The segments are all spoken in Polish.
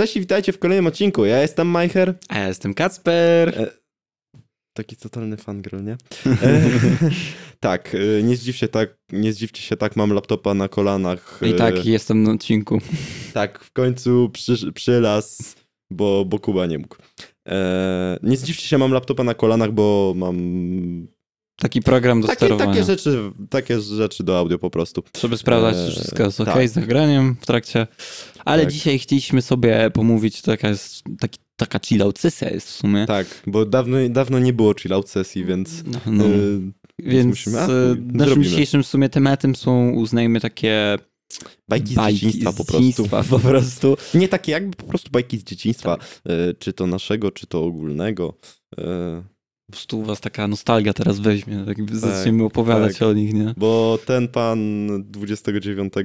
Cześć i witajcie w kolejnym odcinku. Ja jestem Majcher. A ja jestem Kacper. E, Taki totalny fangirl, nie? E, tak, e, nie zdziw się tak, nie zdziwcie się tak, mam laptopa na kolanach. I e, tak, jestem na odcinku. Tak, w końcu przy, przylas, bo, bo Kuba nie mógł. E, nie zdziwcie się, mam laptopa na kolanach, bo mam Taki program do takie, sterowania. takie, rzeczy, takie rzeczy do audio po prostu. Żeby sprawdzać, Eee, czy wszystko jest ok tak. z nagraniem w trakcie. Ale Tak. dzisiaj chcieliśmy sobie pomówić, to taka jest taki, taka chill out sesja jest w sumie. Tak, bo dawno, dawno nie było chill out sesji, więc... No, no. e, Więc musimy- a, e, naszym zrobimy. dzisiejszym w sumie tematem są, uznajmy, takie Bajki z dzieciństwa po prostu. po prostu. Nie takie jakby po prostu bajki z dzieciństwa, Tak. e, czy to naszego, czy to ogólnego. Po prostu u was taka nostalgia teraz weźmie, tak jakby zaczniemy opowiadać tak. o nich, nie? bo ten pan 29 e,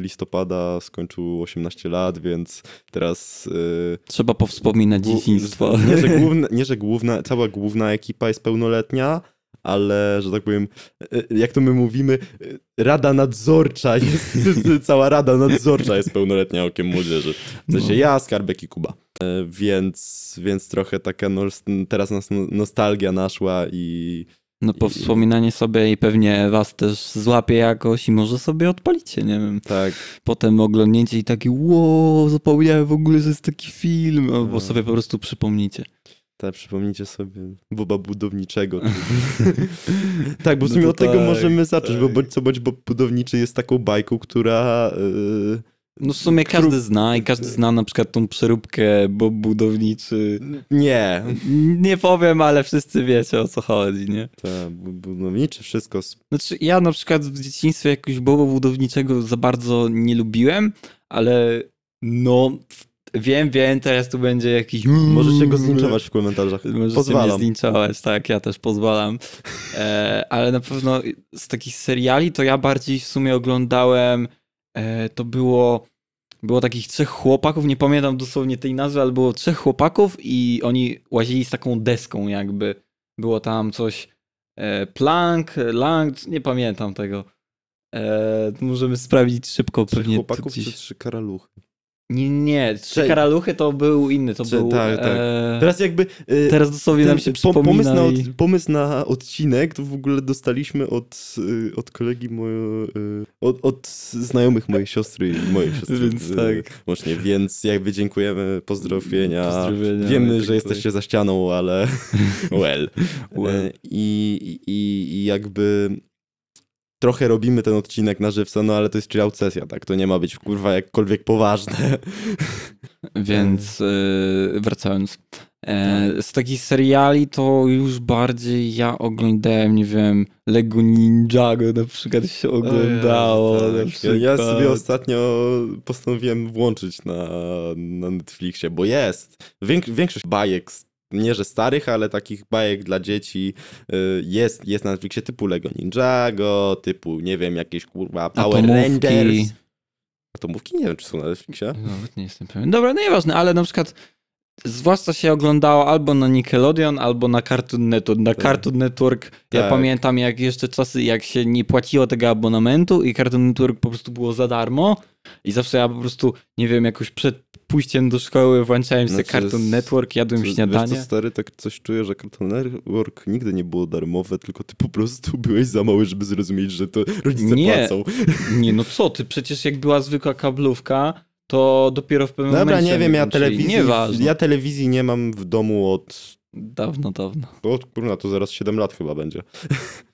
listopada skończył 18 lat, więc teraz... e, Trzeba powspominać głu- dzieciństwo. Nie, że, główna, nie, że główna, cała główna ekipa jest pełnoletnia, ale, że tak powiem, e, jak to my mówimy, e, rada nadzorcza jest, cała rada nadzorcza jest pełnoletnia okiem młodzieży. W sensie No. ja, Skarbek i Kuba. E, Więc, więc trochę taka nos, teraz nas no- nostalgia naszła i No po wspominanie sobie i pewnie was też złapie jakoś i może sobie odpalicie, nie wiem. tak, Potem oglądnięcie i taki wow, zapomniałem w ogóle, że jest taki film, albo No. sobie po prostu przypomnicie. tak przypomnijcie sobie Boba Budowniczego. tak, bo w No sumie to od tego tak, możemy zacząć, bo tak. bądź co bądź Bob Budowniczy jest taką bajką, która... e, No w sumie każdy zna i każdy zna na przykład tą przeróbkę Bob Budowniczy. Nie, Nie powiem, ale wszyscy wiecie o co chodzi, nie? Ta, bu- budowniczy wszystko. Znaczy ja na przykład w dzieciństwie jakoś Boba Budowniczego za bardzo nie lubiłem, ale no wiem, wiem, teraz tu będzie jakiś... Możecie go zlinczować w komentarzach. Możecie mnie Pozwalam. zlinczować, tak, ja też pozwalam. E, ale na pewno z takich seriali to ja bardziej w sumie oglądałem, to było, było takich trzech chłopaków, nie pamiętam dosłownie tej nazwy, ale było trzech chłopaków i oni łazili z taką deską jakby. Było tam coś, e, plank, lang, nie pamiętam tego. E, możemy sprawdzić szybko Trzech pewnie. chłopaków gdzieś. czy trzy karaluchy? Nie, nie, trzy karaluchy to był inny, to był... tak, tak. e, Teraz jakby... e, Teraz dosłownie ten nam się po- przypomina pomysł, na od, pomysł na odcinek to w ogóle dostaliśmy od, y, od kolegi mojo, y, od, od znajomych mojej siostry i mojej siostry. Więc y, tak. Łącznie, więc jakby dziękujemy, pozdrowienia. Pozdrowienia, Wiemy, tak, że tak. jesteście za ścianą, ale well. Well. E, I, i, I jakby trochę robimy ten odcinek na żywca, no ale to jest chillout sesja, tak? To nie ma być kurwa jakkolwiek poważne. Więc yy, wracając. E, z takich seriali to już bardziej ja oglądałem, nie wiem, Lego Ninjago na przykład się oglądało. Tak. na Ja, przykład. ja sobie ostatnio postanowiłem włączyć na, na Netflixie, bo jest. Więk, większość bajek, s- nie że starych, ale takich bajek dla dzieci y, jest, jest na Netflixie typu Lego Ninjago, typu, nie wiem, jakieś kurwa Power Atomówki. Rangers. Atomówki? Nie wiem, czy są na Netflixie. Nawet nie jestem pewien. Dobra, no nieważne, ale na przykład zwłaszcza się oglądało albo na Nickelodeon, albo na Cartoon Network. Na Tak. Cartoon Network ja Tak. pamiętam jak jeszcze czasy, jak się nie płaciło tego abonamentu i Cartoon Network po prostu było za darmo i zawsze ja po prostu, nie wiem, jakoś przed pójściem do szkoły włączałem sobie Znaczy, Cartoon z- Network, jadłem Wiesz śniadanie. co, stary, tak coś czuję, że Cartoon Network nigdy nie było darmowe, tylko ty po prostu byłeś za mały, żeby zrozumieć, że to rodzice Nie. płacą. Nie, no co ty, przecież jak była zwykła kablówka, to dopiero w pewnym Dobra, momencie nie wiem, ja telewizji, Nieważne. ja telewizji nie mam w domu od, Dawno, dawno. od kurna, to zaraz 7 lat chyba będzie.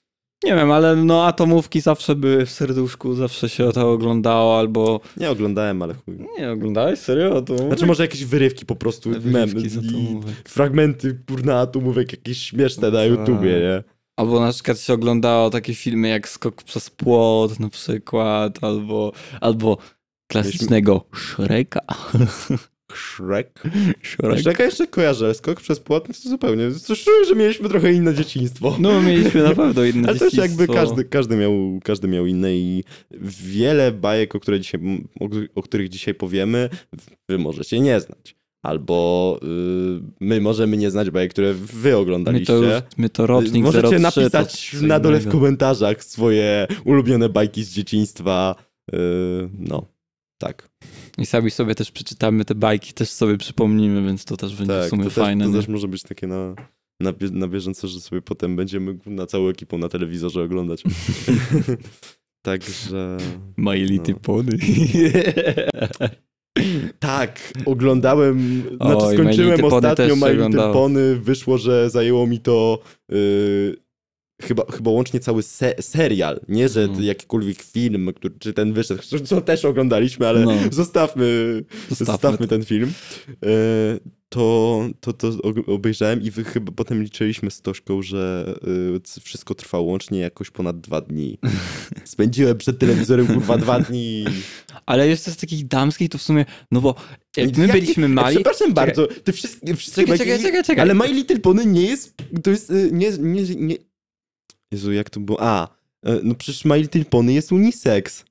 Nie wiem, ale no atomówki zawsze były w serduszku, zawsze się to oglądało, albo... Nie oglądałem, ale chuj. Nie oglądałeś? Serio? Atomówek? Znaczy może jakieś wyrywki po prostu, mem, fragmenty kurna atomówek jakieś śmieszne na Tak. YouTubie, nie? Albo na przykład się oglądało takie filmy jak Skok przez płot na przykład, albo, albo klasycznego Shreka. Shrek. Shrek. Shreka jeszcze kojarzę, ale skok przez płot to zupełnie. Czuję, że mieliśmy trochę inne dzieciństwo. No mieliśmy na pewno inne Ale też jakby dzieciństwo. każdy, każdy, miał, każdy miał inne i wiele bajek, o, które dzisiaj, o, o których dzisiaj powiemy, wy możecie nie znać. Albo y, my możemy nie znać bajek, które wy My oglądaliście. to, już, my to rocznik Możecie 03, napisać to na dole w komentarzach swoje ulubione bajki z dzieciństwa. Y, no. Tak, I sami sobie też przeczytamy te bajki, też sobie przypomnimy, więc to też będzie tak. w sumie to, fajne. też, to nie? też może być takie na, na, na bieżąco, że sobie potem będziemy na całą ekipą na telewizorze oglądać. Także... My Little No. Pony. Tak, oglądałem, znaczy Oj, My skończyłem ostatnio My Little. Pony, wyszło, że zajęło mi to yy, chyba, chyba łącznie cały se serial, nie że No. jakikolwiek film, który, czy ten wyszedł, co- też oglądaliśmy, ale No. zostawmy, Zostawmy zostawmy ten film. Yy, to, to, to obejrzałem i chyba potem liczyliśmy z Toszką, że c- wszystko trwało łącznie jakoś ponad dwa dni. Spędziłem przed telewizorem kurwa dwa dni. Ale jeszcze z takich damskich to w sumie, no bo jak my byliśmy mali... Przepraszam bardzo, te wszystkie, wszystkie Czekaj, czekaj, czekaj. Ale My Little Pony nie jest, to jest, nie, nie, nie... Jezu, jak to było? A, y, no przecież My Little Pony jest unisex.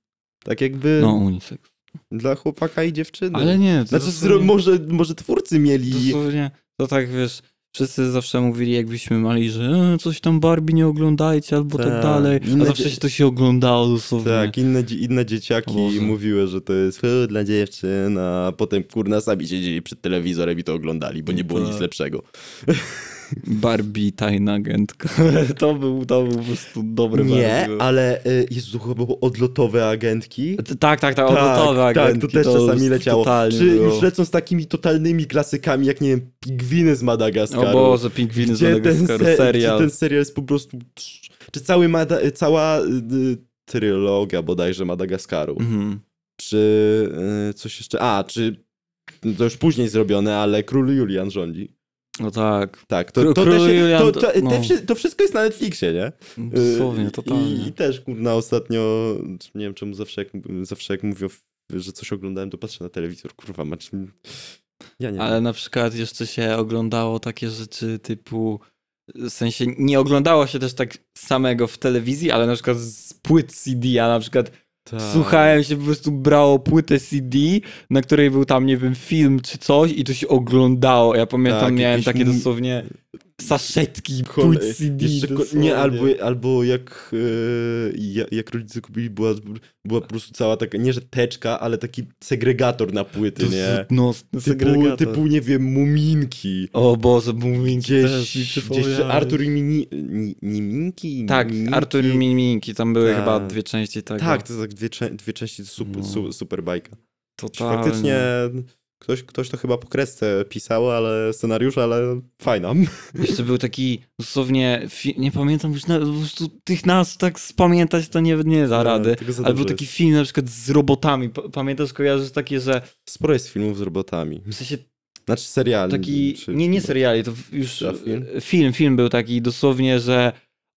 Tak jakby No, unisex. dla chłopaka i dziewczyny. Ale nie, to Znaczy, zro, może, może twórcy mieli... Dosłownie, to tak wiesz, wszyscy zawsze mówili, jakbyśmy mali, że e, coś tam Barbie nie oglądajcie albo tak, Tak. dalej. A zawsze się to się oglądało dosłownie. Tak, inne, inne dzieciaki Boże. mówiły, że to jest "E, dla dziewczyn, a potem kurna sami siedzieli przed telewizorem i to oglądali, bo nie było Tak. nic lepszego. Barbie, tajna agentka. to, był, to był po prostu dobry Nie, bardzo. ale y, Jezu, chyba było odlotowe agentki. T- Tak, tak, tak, odlotowe tak, agentki. to też czasami leciało. Czy było. już lecą z takimi totalnymi klasykami, jak nie wiem, pingwiny z Madagaskaru. O Boże, pingwiny z ten, Madagaskaru, se- serial. Gdzie ten serial jest po prostu... Czy cały Mada- cała y, y, trylogia bodajże Madagaskaru. Mhm. Czy y, coś jeszcze... A, czy... To już później zrobione, ale Król Julian rządzi. No tak, Tak, to, to, też, Julian to, to- te no. to wszystko jest na Netflixie, nie? dosłownie, Y, totalnie. I, I też, kurna, ostatnio, nie wiem czemu zawsze jak, zawsze jak mówią, że coś oglądałem, to patrzę na telewizor, kurwa, mać... Ja nie Ale wiem. na przykład jeszcze się oglądało takie rzeczy typu, w sensie nie oglądało się też tak samego w telewizji, ale na przykład z płyt CD, a na przykład Tak. słuchałem się, po prostu brało płytę CD, na której był tam, nie wiem, film czy coś i to się oglądało. Ja pamiętam, Tak, miałem takie dosłownie saszetki Kol- płyt CD. Jeszcze nie, albo, albo jak, e, ja- jak rodzice kupili, była, była po prostu cała taka, nie że teczka, ale taki segregator na płyty, nie? No, Typu, segregator. typu, nie wiem, muminki. O Boże, Muminki Gdzieś, gdzieś. Artur i Mini, ni, Niminki? Tak, Miminki? Artur i Miminki, tam były Tak. chyba dwie części tego. Tak, to tak dwie, dwie części, to super, No. su, super bajka. totalnie. Faktycznie ktoś, ktoś to chyba po kresce pisał, ale scenariusz, ale fajna. Jeszcze był taki dosłownie, nie pamiętam już, na, po prostu tych nazw tak spamiętać to nie, nie da rady. Za Ale był taki film na przykład z robotami. Pa- Pamiętasz, kojarzysz takie, że Sporo jest filmów z robotami. w sensie Znaczy seriali. taki, nie, nie seriali, to już film? film, film był taki dosłownie, że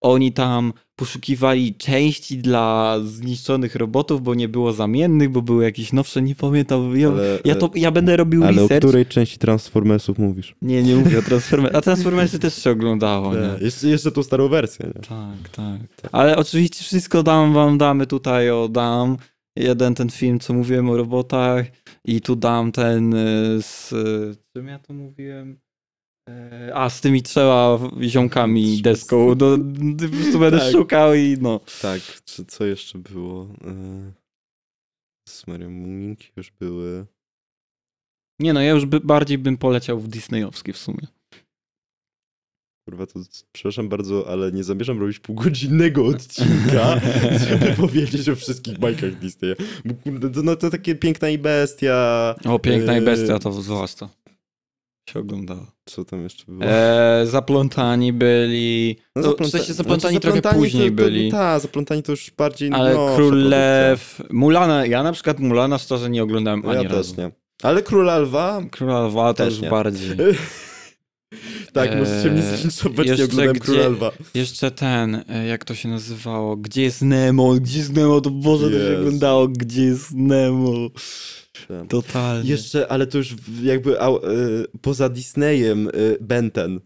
oni tam poszukiwali części dla zniszczonych robotów, bo nie było zamiennych, bo były jakieś nowsze, nie pamiętam. Ja, Ale, ja, to, ja będę robił ale o research. której części Transformersów mówisz? Nie, nie mówię o Transformersach. A Transformersy też się oglądało, nie? Tak, jeszcze, jeszcze tą starą wersję. Nie? Tak, tak. Ale oczywiście wszystko dam wam, damy tutaj, o dam. Jeden ten film, co mówiłem o robotach i tu dam ten y, z... y, Czym ja to mówiłem? E, A, z tymi trzema ziomkami deską. No, po prostu będę Tak. szukał i no. Tak, czy co jeszcze było? Yy... Z Marią Muminki już były. Nie no, ja już by, bardziej bym poleciał w disneyowskie w sumie. Kurwa, to przepraszam bardzo, ale nie zamierzam robić półgodzinnego odcinka, żeby powiedzieć o wszystkich bajkach Disneya. To, no, to takie piękna i bestia. O, Piękna i Yy, Bestia to zwłaszcza się oglądało. Co tam jeszcze było? E, zaplątani byli... No, to, zapląta- w sensie zaplątani znaczy, trochę zaplątani później to, to, byli. Tak, zaplątani to już bardziej Ale nowsza Król. Lew, Mulana, ja na przykład Mulana szczerze nie oglądałem Ja ani też razu. nie. Ale Króla Lwa? Króla Lwa to Też już nie. bardziej. tak, Eee, możecie mnie zlinczować, nie jeszcze oglądałem gdzie- Króla Lwa. Jeszcze ten, e, jak to się nazywało? Gdzie jest Nemo? Gdzie jest Nemo? To Boże, to się oglądało. Gdzie jest Nemo? Totalnie. Jeszcze, ale to już jakby au, y, poza Disneyem y, Benten.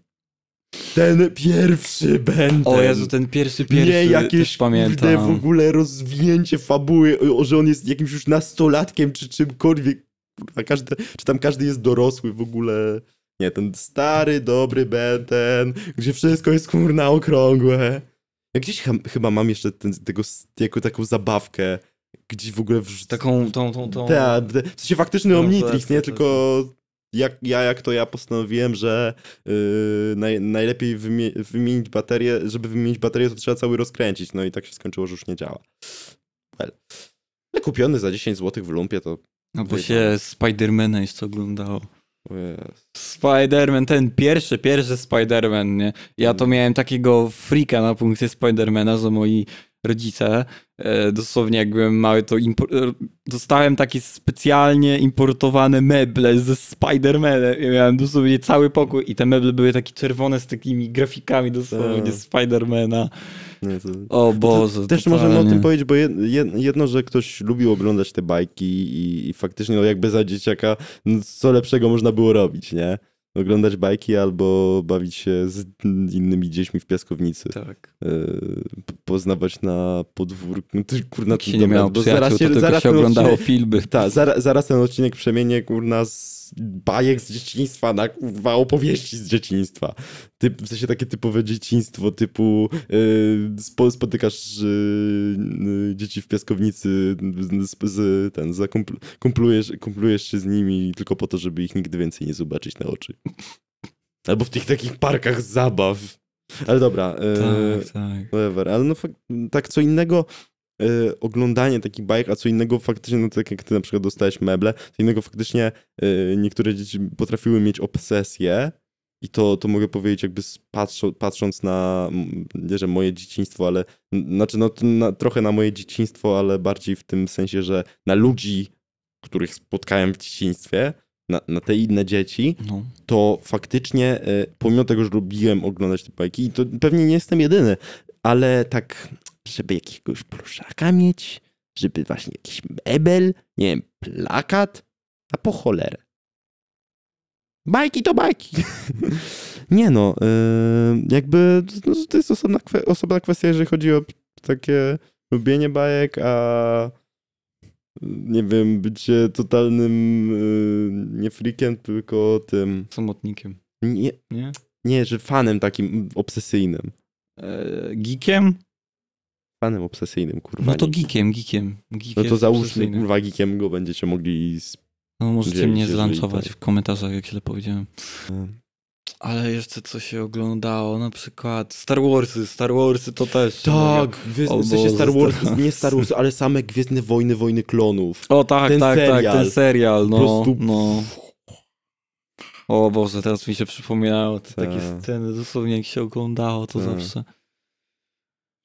Ten pierwszy Benten. O Jezu, ten pierwszy, pierwszy nie jakieś też pamiętam. kurde w ogóle rozwinięcie fabuły, o, że on jest jakimś już nastolatkiem czy czymkolwiek. Kurwa, każdy, czy tam każdy jest dorosły w ogóle. Nie, ten stary, dobry Benten, gdzie wszystko jest kurna okrągłe. Ja gdzieś chyba mam jeszcze ten, tego, jako taką zabawkę gdzieś w ogóle wrzuc... Taką, tą, tą, tą... Ta, w sensie faktyczny No, Omnitrix, nie? tak, Tylko jak, ja jak to ja postanowiłem, że yy, naj, najlepiej wymie wymienić baterię, żeby wymienić baterię, to trzeba cały rozkręcić. No i tak się skończyło, że już nie działa. Well. Ale kupiony za 10 zł w lumpie to... No bo się Spidermana jeszcze oglądało. Spiderman, ten pierwszy, pierwszy Spiderman, nie? Ja to miałem takiego freaka na punkcie Spidermana, że moi rodzice, dosłownie jak byłem mały, to e, dostałem takie specjalnie importowane meble ze Spidermanem. Ja miałem dosłownie cały pokój i te meble były takie czerwone z takimi grafikami dosłownie Tak. Spidermana. Nie, to... O Boże, Też totalnie. możemy o tym powiedzieć, bo jed- jed- jedno, że ktoś lubił oglądać te bajki i, i faktycznie no jakby za dzieciaka no co lepszego można było robić, nie? Oglądać bajki albo bawić się z innymi dziećmi w piaskownicy. Tak. P- poznawać na podwórku. No to, kurna, Jak to się nie miało przyjaciół, to tylko zaraz się oglądało odcinek- filmy. Tak, zaraz, zaraz ten odcinek przemienię kurna z bajek z dzieciństwa na kurwa opowieści z dzieciństwa. Typ, w sensie takie typowe dzieciństwo typu yy, spo, spotykasz yy, dzieci w piaskownicy z, z, ten, zakumpl, kumplujesz, kumplujesz się z nimi tylko po to, żeby ich nigdy więcej nie zobaczyć na oczy. Albo w tych takich parkach zabaw. Ale dobra. Yy, Tak, tak. Whatever. Ale no tak co innego e, oglądanie takich bajek, a co innego faktycznie, no tak jak ty na przykład dostałeś meble, co innego faktycznie e, niektóre dzieci potrafiły mieć obsesję i to, to mogę powiedzieć jakby patrzą, patrząc na, nie że moje dzieciństwo, ale znaczy no na, trochę na moje dzieciństwo, ale bardziej w tym sensie, że na ludzi, których spotkałem w dzieciństwie, na, na te inne dzieci, No. to faktycznie, e, pomimo tego, że lubiłem oglądać te bajki, i to pewnie nie jestem jedyny, ale tak, żeby jakiegoś pluszaka mieć, żeby właśnie jakiś mebel, nie wiem, plakat, a po cholerę. Bajki to bajki. nie no, e, jakby no, to jest osobna, osobna kwestia, jeżeli chodzi o takie lubienie bajek, a nie wiem, bycie totalnym e, nie freakiem, tylko tym Samotnikiem, nie, nie? nie, że fanem takim obsesyjnym. E, geekiem? Fanem obsesyjnym, kurwa. No to geekiem, geekiem. Geek No to załóżmy, kurwa, geekiem go będziecie mogli... z- No możecie mnie jeżeli zlancować tak. w komentarzach, jak źle powiedziałem. Ale jeszcze co się oglądało, na przykład Star Warsy, Star Warsy to też. Tak, O w sensie Star Wars, nie Star Wars, ale same Gwiezdne Wojny, Wojny Klonów. O tak, Ten tak, tak, serial. ten serial, no. Po prostu... no. O Boże, teraz mi się przypomniało te takie Tak. sceny, dosłownie jak się oglądało to Tak. zawsze.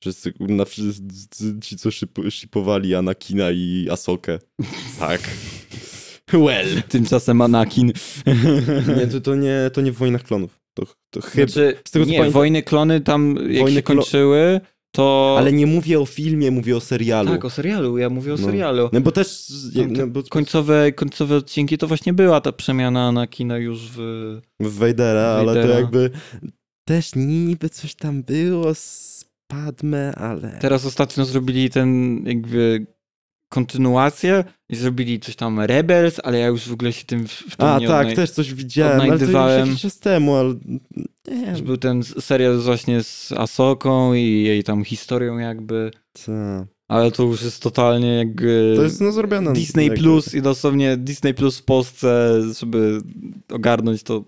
Wszyscy, kurna, wszyscy ci, co szyp, szipowali Anakina i Asokę. Tak. Well. Tymczasem Anakin. Nie, to, to, nie, to nie w Wojnach Klonów. To, to chyba... Znaczy, z tego, co nie, pamiętam- Wojny Klony tam jak Wojny się kończyły, to... Ale nie mówię o filmie, mówię o serialu. Tak, o serialu, ja mówię o No. serialu. No bo też... No, bo Końcowe, końcowe odcinki to właśnie była ta przemiana Anakina już w... w Vadera, ale to Vadera. jakby też niby coś tam było z Padme, ale... Teraz ostatnio zrobili ten jakby kontynuację i zrobili coś tam Rebels, ale ja już w ogóle się tym w, w tym A, nie tak, też coś widziałem, ale to już jakiś czas temu, ale... Nie że Był ten serial właśnie z Asoką i jej tam historią jakby, co. ale to już jest totalnie jakby To jest no zrobione. Disney jakby- Plus i dosłownie Disney Plus w Polsce, żeby ogarnąć to, to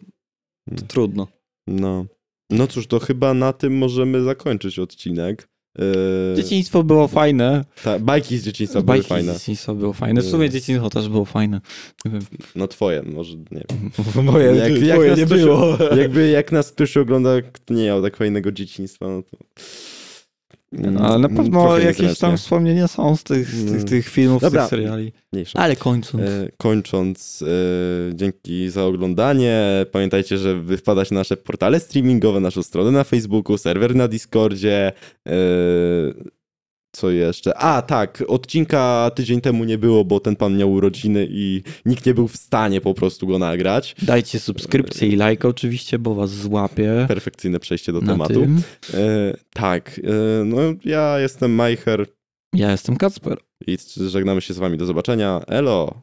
Hmm. trudno. No. No cóż, to chyba na tym możemy zakończyć odcinek. Yy, Dzieciństwo było fajne. ta, bajki z dzieciństwa były Bajki fajne. z dzieciństwa było fajne. W sumie Yy. dzieciństwo też było fajne. No twoje, może nie wiem. Moje, Jak- jak, jak nie ktoś- było. Jakby jak nas ktoś ogląda, nie miał tak fajnego dzieciństwa, no to... No, ale na Mm, pewno jakieś tam wspomnienia są z tych, z tych, Mm. tych filmów, z Dobra. tych seriali. Mniejsza. Ale kończąc. E, kończąc, e, dzięki za oglądanie. Pamiętajcie, żeby wpadać na nasze portale streamingowe, naszą stronę na Facebooku, serwer na Discordzie. E, co jeszcze? A, tak, odcinka tydzień temu nie było, bo ten pan miał urodziny i nikt nie był w stanie po prostu go nagrać. Dajcie subskrypcję i lajka oczywiście, bo was złapie. Perfekcyjne przejście do na tematu. E, tak, e, no ja jestem Majcher Ja jestem Kacper. i żegnamy się z wami. Do zobaczenia. Elo!